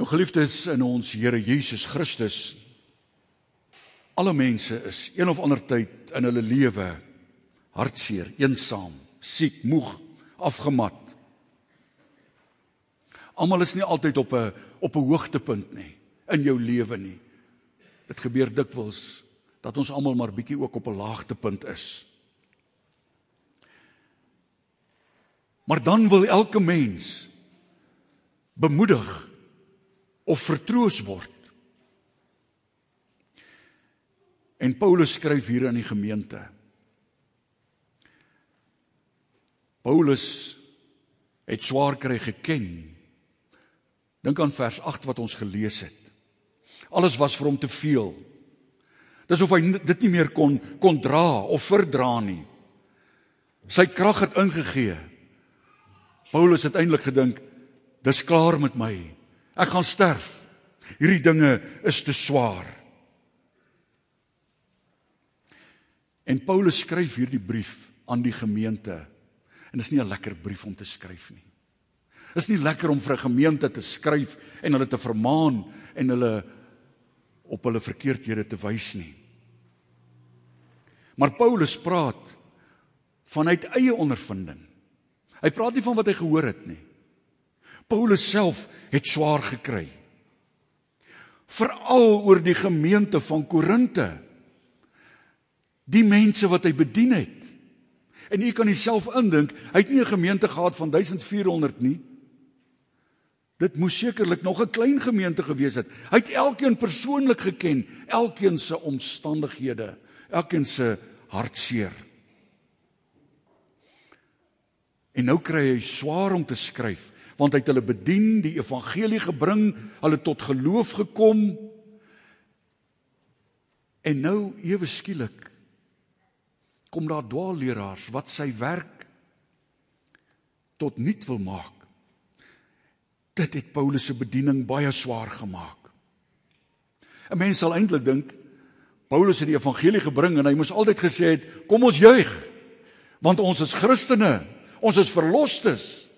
Nou geliefdes in ons Here Jesus Christus alle mense is een of ander tyd in hulle lewe hartseer, eensaam, siek, moeg, afgemat. Almal is nie altyd op 'n op 'n hoogtepunt nie in jou lewe nie. Dit gebeur dikwels dat ons almal maar bietjie ook op 'n laagtepunt is. Maar dan wil elke mens bemoedig of vertroos word. En Paulus skryf hier aan die gemeente. Paulus het swaar kry geken. Dink aan vers 8 wat ons gelees het. Alles was vir hom te veel. Dis of hy dit nie meer kon kon dra of verdra nie. Sy krag het ingegee. Paulus het eintlik gedink, dis klaar met my. Ek gaan sterf. Hierdie dinge is te swaar. En Paulus skryf hierdie brief aan die gemeente. En dit is nie 'n lekker brief om te skryf nie. Dit is nie lekker om vir 'n gemeente te skryf en hulle te vermaan en hulle op hulle verkeerdhede te wys nie. Maar Paulus praat vanuit eie ondervinding. Hy praat nie van wat hy gehoor het nie. Paulus self het swaar gekry. Veral oor die gemeente van Korinte. Die mense wat hy bedien het. En u kan jouself indink, hy het nie 'n gemeente gehad van 1400 nie. Dit moes sekerlik nog 'n klein gemeente gewees het. Hy het elkeen persoonlik geken, elkeen se omstandighede, elkeen se hartseer. En nou kry hy swaar om te skryf want hy het hulle bedien, die evangelie gebring, hulle tot geloof gekom. En nou ewe skielik kom daar dwaalleraars wat sy werk tot nut wil maak. Dit het Paulus se bediening baie swaar gemaak. 'n Mens sal eintlik dink Paulus het die evangelie gebring en hy moes altyd gesê het kom ons juig want ons is Christene, ons is verlosters.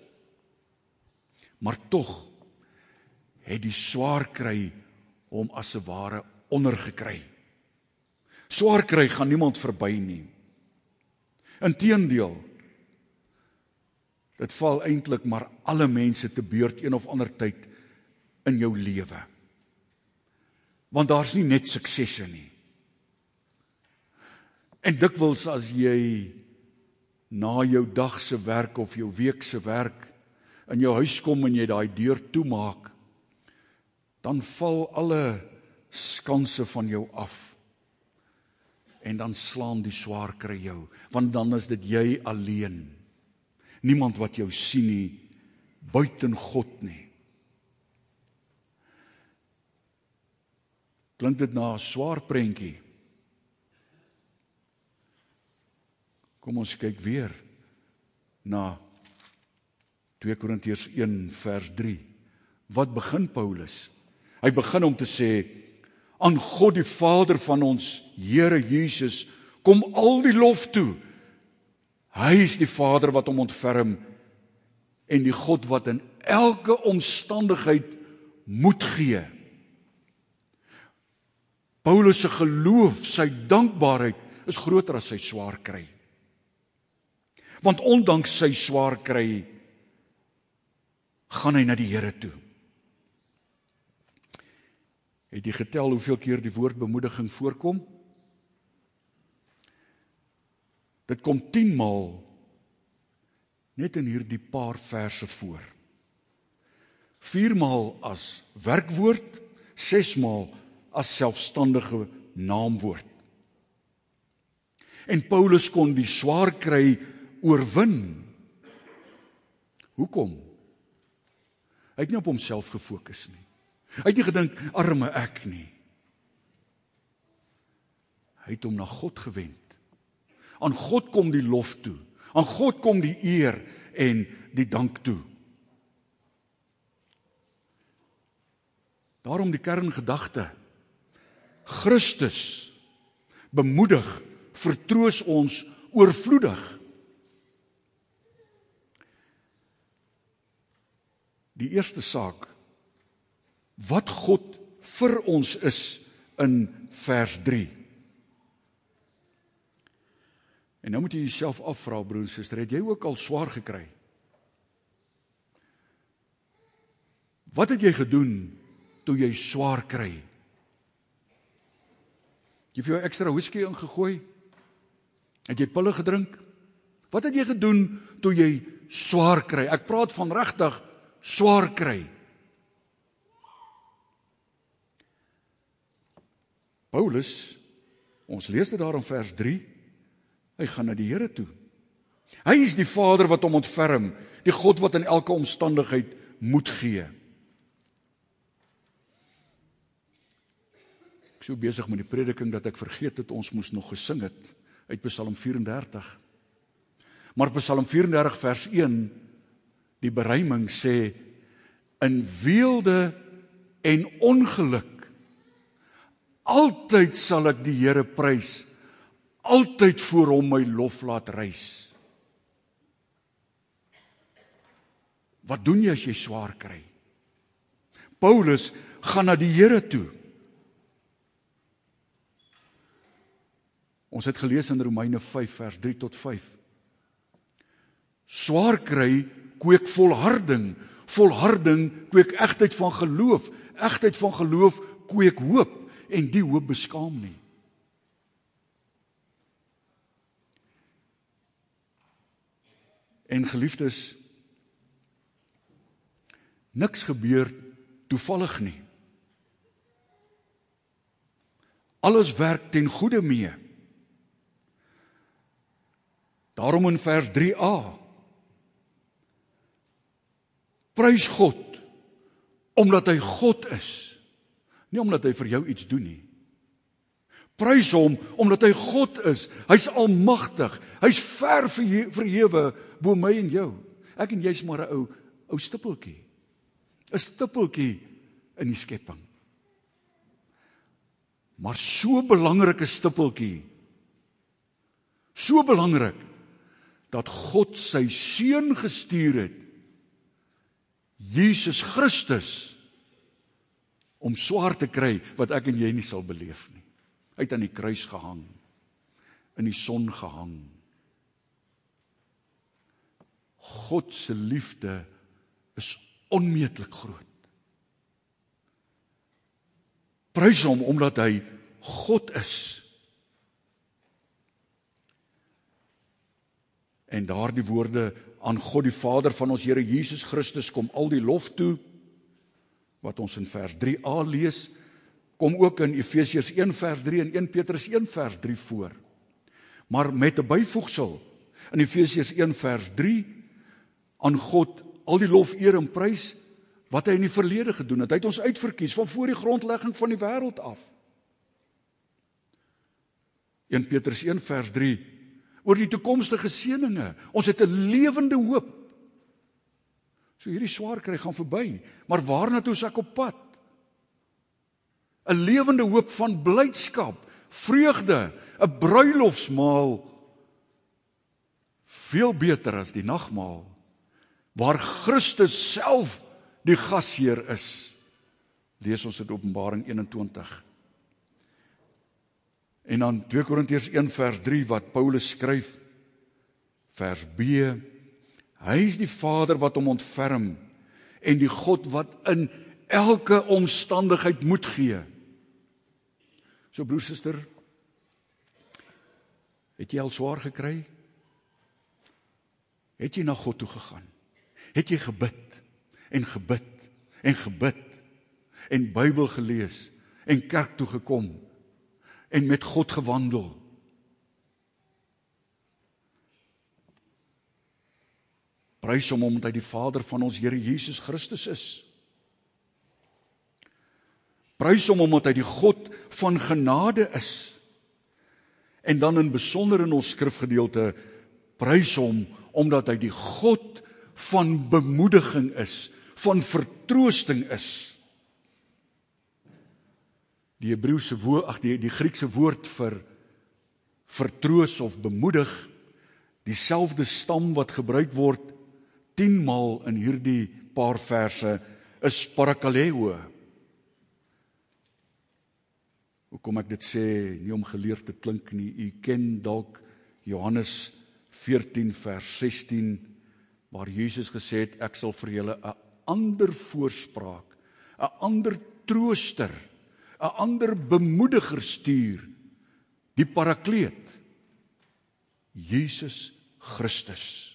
Maar tog het die swaar kry hom as 'n ware ondergekry. Swaar kry gaan niemand verby nie. Inteendeel dit val eintlik maar alle mense te beurt een of ander tyd in jou lewe. Want daar's nie net suksesse nie. En dikwels as jy na jou dag se werk of jou week se werk in jou huis kom en jy daai deur toemaak, dan val alle skanse van jou af. En dan slaan die swaar kry jou, want dan is dit jy alleen. Niemand wat jou sien nie buiten God nie. Klink dit na 'n swaar prentjie? Kom ons kyk weer na 2 Korintiërs 1 vers 3. Wat begin Paulus? Hy begin om te sê aan God die Vader van ons Here Jesus kom al die lof toe. Hy is die Vader wat hom ontferm en die God wat in elke omstandigheid moed gee. Paulus se geloof, sy dankbaarheid is groter as sy swaar kry. Want ondanks sy swaar kry gaan hy na die Here toe. Het jy getel hoeveel keer die woord bemoediging voorkom? Dit kom 10 maal net in hierdie paar verse voor. 4 maal as werkwoord, 6 maal as selfstandige naamwoord. En Paulus kon die swaar kry oorwin. Hoekom? Hy het nie op homself gefokus nie. Hy het nie gedink arme ek nie. Hy het hom na God gewend. Aan God kom die lof toe. Aan God kom die eer en die dank toe. Daarom die kerngedagte. Christus bemoedig, vertroos ons oorvloedig. Die eerste saak wat God vir ons is in vers 3. En nou moet jy jouself afvra broer en suster, het jy ook al swaar gekry? Wat het jy gedoen toe jy swaar kry? Jy het jou ekstra whisky ingegooi? Het jy pille gedrink? Wat het jy gedoen toe jy swaar kry? Ek praat van regtig swaar kry. Paulus, ons lees dit daar in vers 3. Hy gaan na die Here toe. Hy is die Vader wat hom ontferm, die God wat in elke omstandigheid moed gee. Ek sou besig met die prediking dat ek vergeet het ons moes nog gesing het uit Psalm 34. Maar Psalm 34 vers 1 die beruiming sê in weelde en ongeluk altyd sal ek die Here prys altyd voor hom my lof laat reis. Wat doen jy as jy swaar kry? Paulus gaan na die Here toe. Ons het gelees in Romeine 5 vers 3 tot 5. Swaar kry kweek volharding, volharding kweek egtheid van geloof, egtheid van geloof kweek hoop en die hoop beskaam nie. En geliefdes, niks gebeur toevallig nie. Alles werk ten goeie mee. Daarom in vers 3a Prys God omdat hy God is. Nie omdat hy vir jou iets doen nie. Prys hom omdat hy God is. Hy's almagtig. Hy's ver verhewe bo my en jou. Ek en jy's maar 'n ou ou stippeltjie. 'n Stippeltjie in die skepping. Maar so belangrike stippeltjie. So belangrik dat God sy seun gestuur het. Jesus Christus om swaar te kry wat ek en jy nie sal beleef nie. Uit aan die kruis gehang in die son gehang. God se liefde is onmeetlik groot. Prys hom omdat hy God is. En daardie woorde aan God die Vader van ons Here Jesus Christus kom al die lof toe wat ons in vers 3a lees kom ook in Efesiërs 1 vers 3 en 1 Petrus 1 vers 3 voor. Maar met 'n byvoegsel in Efesiërs 1 vers 3 aan God al die lof, eer en prys wat hy in die verlede gedoen het. Hy het ons uitverkies van voor die grondlegging van die wêreld af. 1 Petrus 1 vers 3 oor die toekomstige seëninge. Ons het 'n lewende hoop. So hierdie swaar kry gaan verby, maar waarna toe is ek op pad? 'n lewende hoop van blydskap, vreugde, 'n bruilofsmaal veel beter as die nagmaal waar Christus self die gasheer is. Lees ons dit Openbaring 21. En dan 2 Korintiërs 1 vers 3 wat Paulus skryf vers B Hy is die Vader wat hom ontferm en die God wat in elke omstandigheid moed gee. So broer suster, het jy al swaar gekry? Het jy na God toe gegaan? Het jy gebid en gebid en gebid en Bybel gelees en kerk toe gekom en met God gewandel? Prys hom omdat hy die Vader van ons Here Jesus Christus is. Prys hom omdat hy die God van genade is. En dan in besonder in ons skrifgedeelte prys hom omdat hy die God van bemoediging is, van vertroosting is. Die Hebreëse woord, ag die die Griekse woord vir vertroos of bemoedig, dieselfde stam wat gebruik word 10 maal in hierdie paar verse is parakaleo Hoekom ek dit sê, nie om geleerd te klink nie. U ken dalk Johannes 14 vers 16 waar Jesus gesê het ek sal vir julle 'n ander voorspraak, 'n ander trooster, 'n ander bemoediger stuur, die Parakleet. Jesus Christus.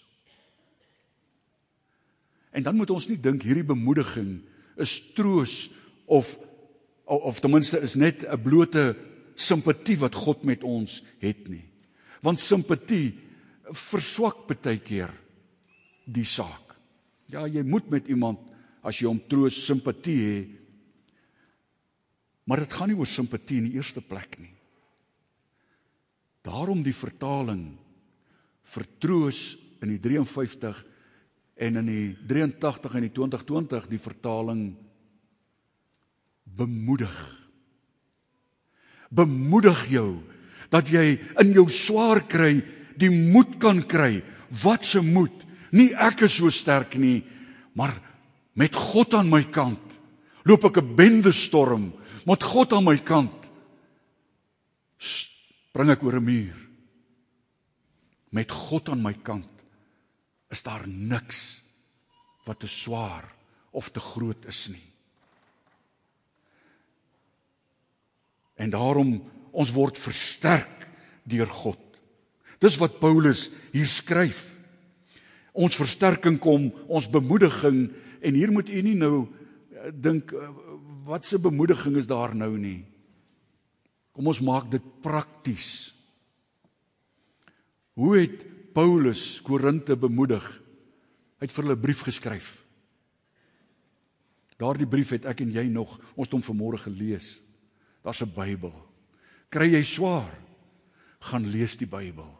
En dan moet ons nie dink hierdie bemoediging is troos of of, of ten minste is net 'n blote simpatie wat God met ons het nie. Want simpatie verswak baie keer die saak. Ja, jy moet met iemand as jy hom troos simpatie hê. Maar dit gaan nie oor simpatie in die eerste plek nie. Daarom die vertaling vertroos in die 53 en in die 83 en die 2020 die vertaling bemoedig. Bemoedig jou dat jy in jou swaar kry die moed kan kry. Wat se moed? Nie ek is so sterk nie, maar met God aan my kant loop ek 'n bende storm. Met God aan my kant spring ek oor 'n muur. Met God aan my kant is daar niks wat te swaar of te groot is nie. En daarom ons word versterk deur God. Dis wat Paulus hier skryf. Ons versterking kom, ons bemoediging en hier moet u nie nou dink eh, wat se bemoediging is daar nou nie. Kom ons maak dit prakties. Hoe het Paulus Korinte bemoedig? Hy het vir hulle 'n brief geskryf. Daardie brief het ek en jy nog ons het hom vanmôre gelees. Daar's 'n Bybel. Kry jy swaar? Gaan lees die Bybel.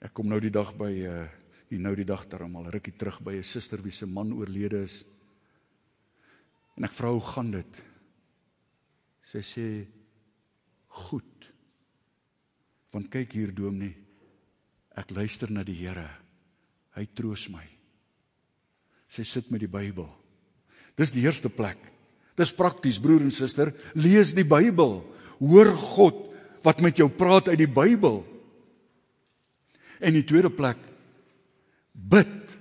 Ek kom nou die dag by uh hier nou die dag terwyl al rukkie terug by 'n suster wie se man oorlede is. En ek vra hoe gaan dit? Sy sê goed. Want kyk hier dominee, ek luister na die Here. Hy troos my. Sy sit met die Bybel. Dis die eerste plek. Dis prakties broer en suster, lees die Bybel. Hoor God wat met jou praat uit die Bybel. En die tweede plek bid.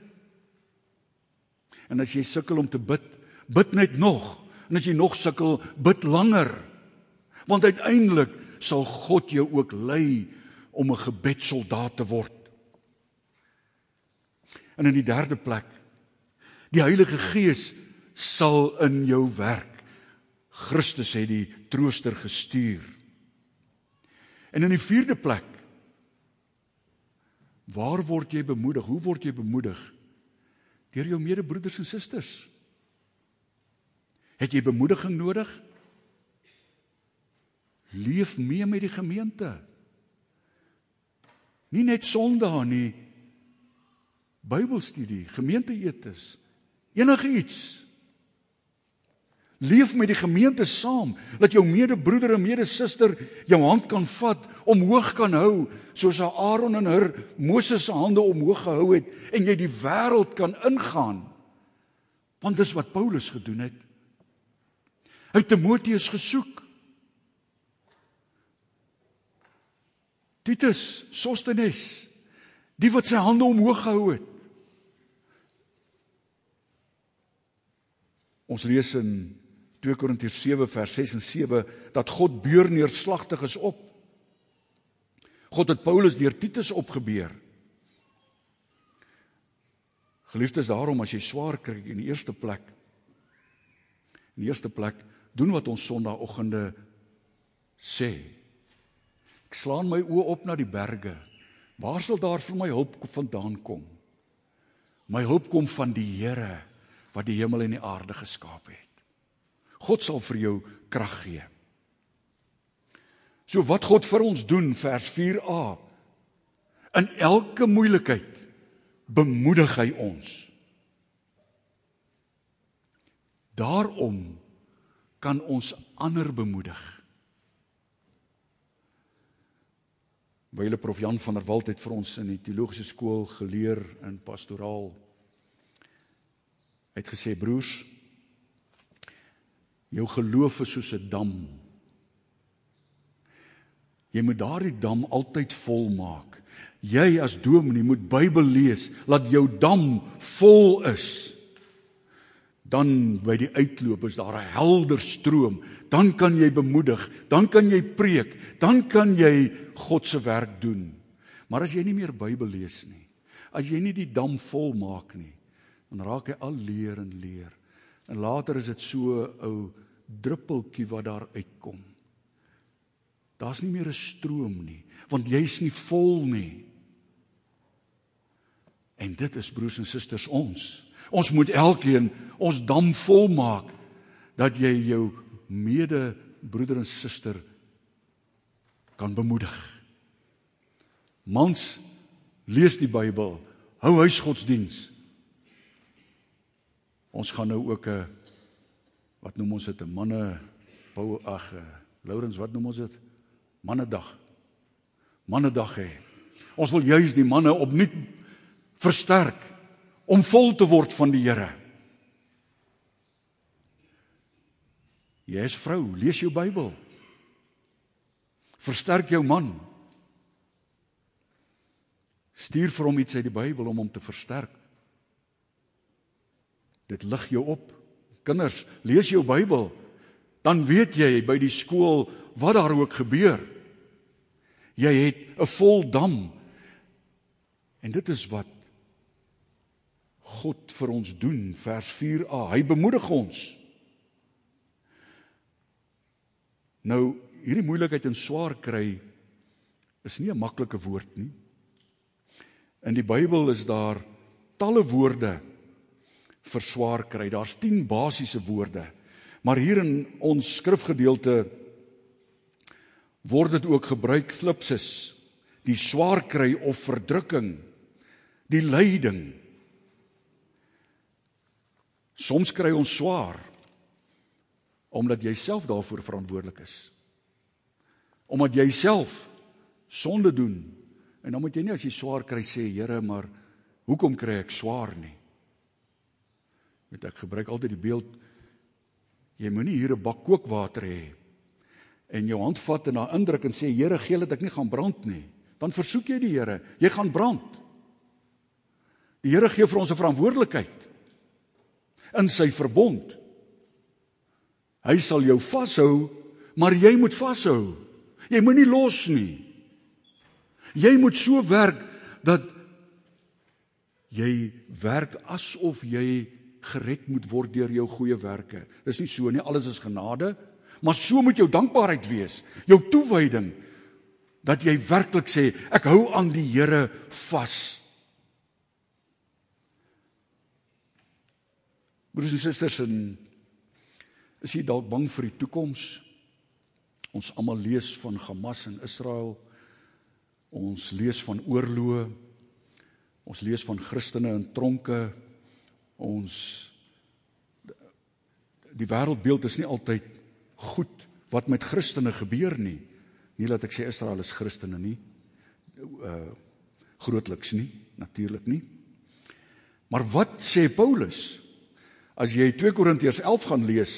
En as jy sukkel om te bid, bid net nog. En as jy nog sukkel, bid langer. Want uiteindelik sal God jou ook lei om 'n gebedsoldaat te word. En in die derde plek, die Heilige Gees sal in jou werk. Christus het die trooster gestuur. En in die vierde plek Waar word jy bemoedig? Hoe word jy bemoedig? Deur jou medebroeders en susters. Het jy bemoediging nodig? Leef mee met die gemeente. Nie net Sondae nie. Bybelstudie, gemeenteetes, enige iets. Leef met die gemeente saam dat jou medebroeder en medesuster jou hand kan vat, omhoog kan hou, soos Aaron en Hur Moses se hande omhoog gehou het en jy die wêreld kan ingaan. Want dis wat Paulus gedoen het. Hy het Timoteus gesoek. Titus, Sostenes, die wat sy hande omhoog gehou het. Ons lees in 2 Korintiërs 7 vers 6 en 7 dat God beur neerslagtig is op. God het Paulus deur Titus opgebeur. Geliefdes, daarom as jy swaar kry in die eerste plek in die eerste plek doen wat ons Sondagoggende sê. Ek slaan my oë op na die berge. Waar sal daar vir my hulp vandaan kom? My hulp kom van die Here wat die hemel en die aarde geskaap het. God sal vir jou krag gee. So wat God vir ons doen vers 4a. In elke moeilikheid bemoedig hy ons. Daarom kan ons ander bemoedig. Wyle Prof Jan van der Walt het vir ons in die teologiese skool geleer in pastoraal. Hy het gesê broers, Jou geloof is soos 'n dam. Jy moet daardie dam altyd vol maak. Jy as dominee moet Bybel lees, laat jou dam vol is. Dan by die uitloop is daar 'n helder stroom. Dan kan jy bemoedig, dan kan jy preek, dan kan jy God se werk doen. Maar as jy nie meer Bybel lees nie, as jy nie die dam vol maak nie, dan raak hy al leer en leer. En later is dit so 'n ou druppeltjie wat daar uitkom. Daar's nie meer 'n stroom nie, want jy's nie vol nie. En dit is broers en susters ons. Ons moet elkeen ons dam vol maak dat jy jou mede broeder en suster kan bemoedig. Mans lees die Bybel, hou huisgodsdiens. Ons gaan nou ook 'n wat noem ons dit 'n manne bou ag Lourens wat noem ons dit? Mannedag. Mannedag hê. Ons wil juis die manne opnuut versterk om vol te word van die Here. Jy is vrou, lees jou Bybel. Versterk jou man. Stuur vir hom iets uit die Bybel om hom te versterk. Dit lig jou op. Kinders, lees jou Bybel. Dan weet jy by die skool wat daar ook gebeur. Jy het 'n vol dam. En dit is wat God vir ons doen vers 4a. Hy bemoedig ons. Nou hierdie moeilikheid en swaar kry is nie 'n maklike woord nie. In die Bybel is daar talle woorde vir swaar kry. Daar's 10 basiese woorde. Maar hier in ons skrifgedeelte word dit ook gebruik flipsis, die swaar kry of verdrukking, die lyding. Soms kry ons swaar omdat jy self daarvoor verantwoordelik is. Omdat jy self sonde doen. En dan moet jy nie as jy swaar kry sê Here, maar hoekom kry ek swaar nie? Met ek gebruik altyd die beeld jy moenie hier 'n bak kookwater hê en jou hand vat en daar indruk en sê Here gee dat ek nie gaan brand nie. Dan versoek jy die Here, jy gaan brand. Die Here gee vir ons 'n verantwoordelikheid in sy verbond. Hy sal jou vashou, maar jy moet vashou. Jy moenie los nie. Jy moet so werk dat jy werk asof jy gered moet word deur jou goeie werke. Dis nie so nie, alles is genade, maar so moet jou dankbaarheid wees, jou toewyding dat jy werklik sê ek hou aan die Here vas. Broers en susters, en is jy dalk bang vir die toekoms? Ons almal lees van Hamas in Israel. Ons lees van oorloë. Ons lees van Christene in tronke ons die wêreldbeeld is nie altyd goed wat met Christene gebeur nie. Nie dat ek sê Israel is Christene nie. Uh grootliks nie, natuurlik nie. Maar wat sê Paulus? As jy 2 Korintiërs 11 gaan lees,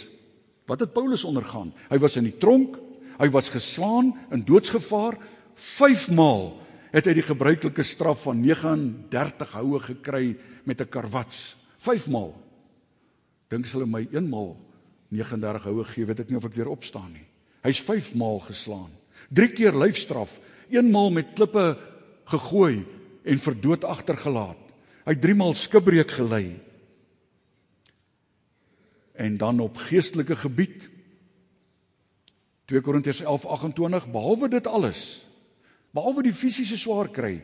wat het Paulus ondergaan? Hy was in die tronk, hy was geslaan in doodsgevaar 5 maal het hy die gebruikelike straf van 39 houe gekry met 'n karwats. 5 maal. Dink as hulle my 1 maal 39 houe gee, weet ek nie of ek weer opstaan nie. Hy's 5 maal geslaan. 3 keer lyfstraf, 1 maal met klippe gegooi en vir dood agtergelaat. Hy 3 maal skibreek gelei. En dan op geestelike gebied 2 Korintiërs 11:28 behalwe dit alles behalwe die fisiese swaar kry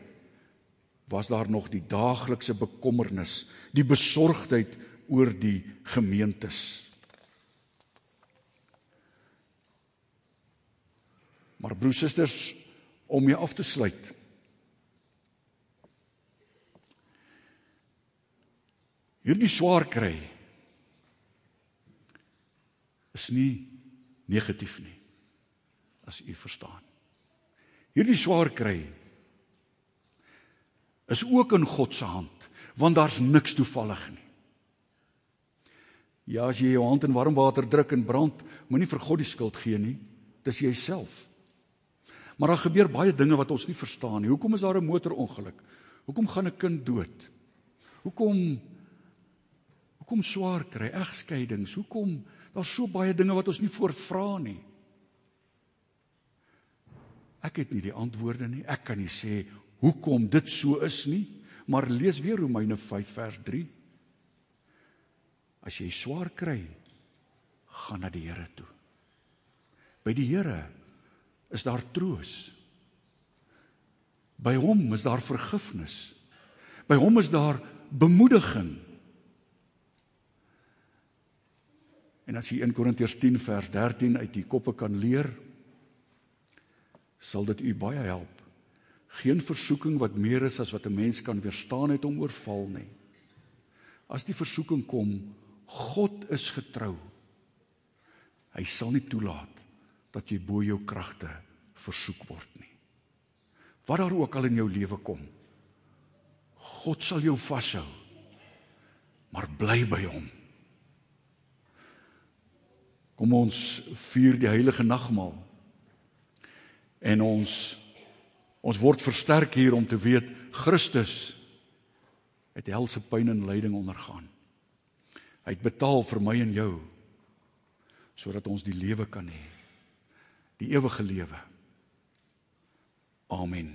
was daar nog die daaglikse bekommernis, die besorgdheid oor die gemeentes. Maar broers susters, om mee af te sluit. Hierdie swaar kry is nie negatief nie as u verstaan. Hierdie swaar kry is ook in God se hand, want daar's niks toevallig nie. Ja, as jy jou hand in warm water druk en brand, moenie vir God die skuld gee nie. Dis jouself. Maar daar gebeur baie dinge wat ons nie verstaan nie. Hoekom is daar 'n motorongeluk? Hoekom gaan 'n kind dood? Hoekom hoekom swaar kry egskeidings? Hoekom daar's so baie dinge wat ons nie voorvra nie. Ek het nie die antwoorde nie. Ek kan nie sê hoekom dit so is nie, maar lees weer Romeine 5 vers 3. As jy swaar kry, gaan na die Here toe. By die Here is daar troos. By hom is daar vergifnis. By hom is daar bemoediging. En as jy 1 Korintiërs 10 vers 13 uit die koppe kan leer, sal dit u baie help. Geen versoeking wat meer is as wat 'n mens kan weerstaan het om oorval nie. As die versoeking kom, God is getrou. Hy sal nie toelaat dat jy bo jou kragte versoek word nie. Wat daar ook al in jou lewe kom, God sal jou vashou. Maar bly by hom. Kom ons vier die heilige nagmaal. En ons ons word versterk hier om te weet Christus het helse pyn en lyding ondergaan. Hy het betaal vir my en jou sodat ons die lewe kan hê. Die ewige lewe. Amen.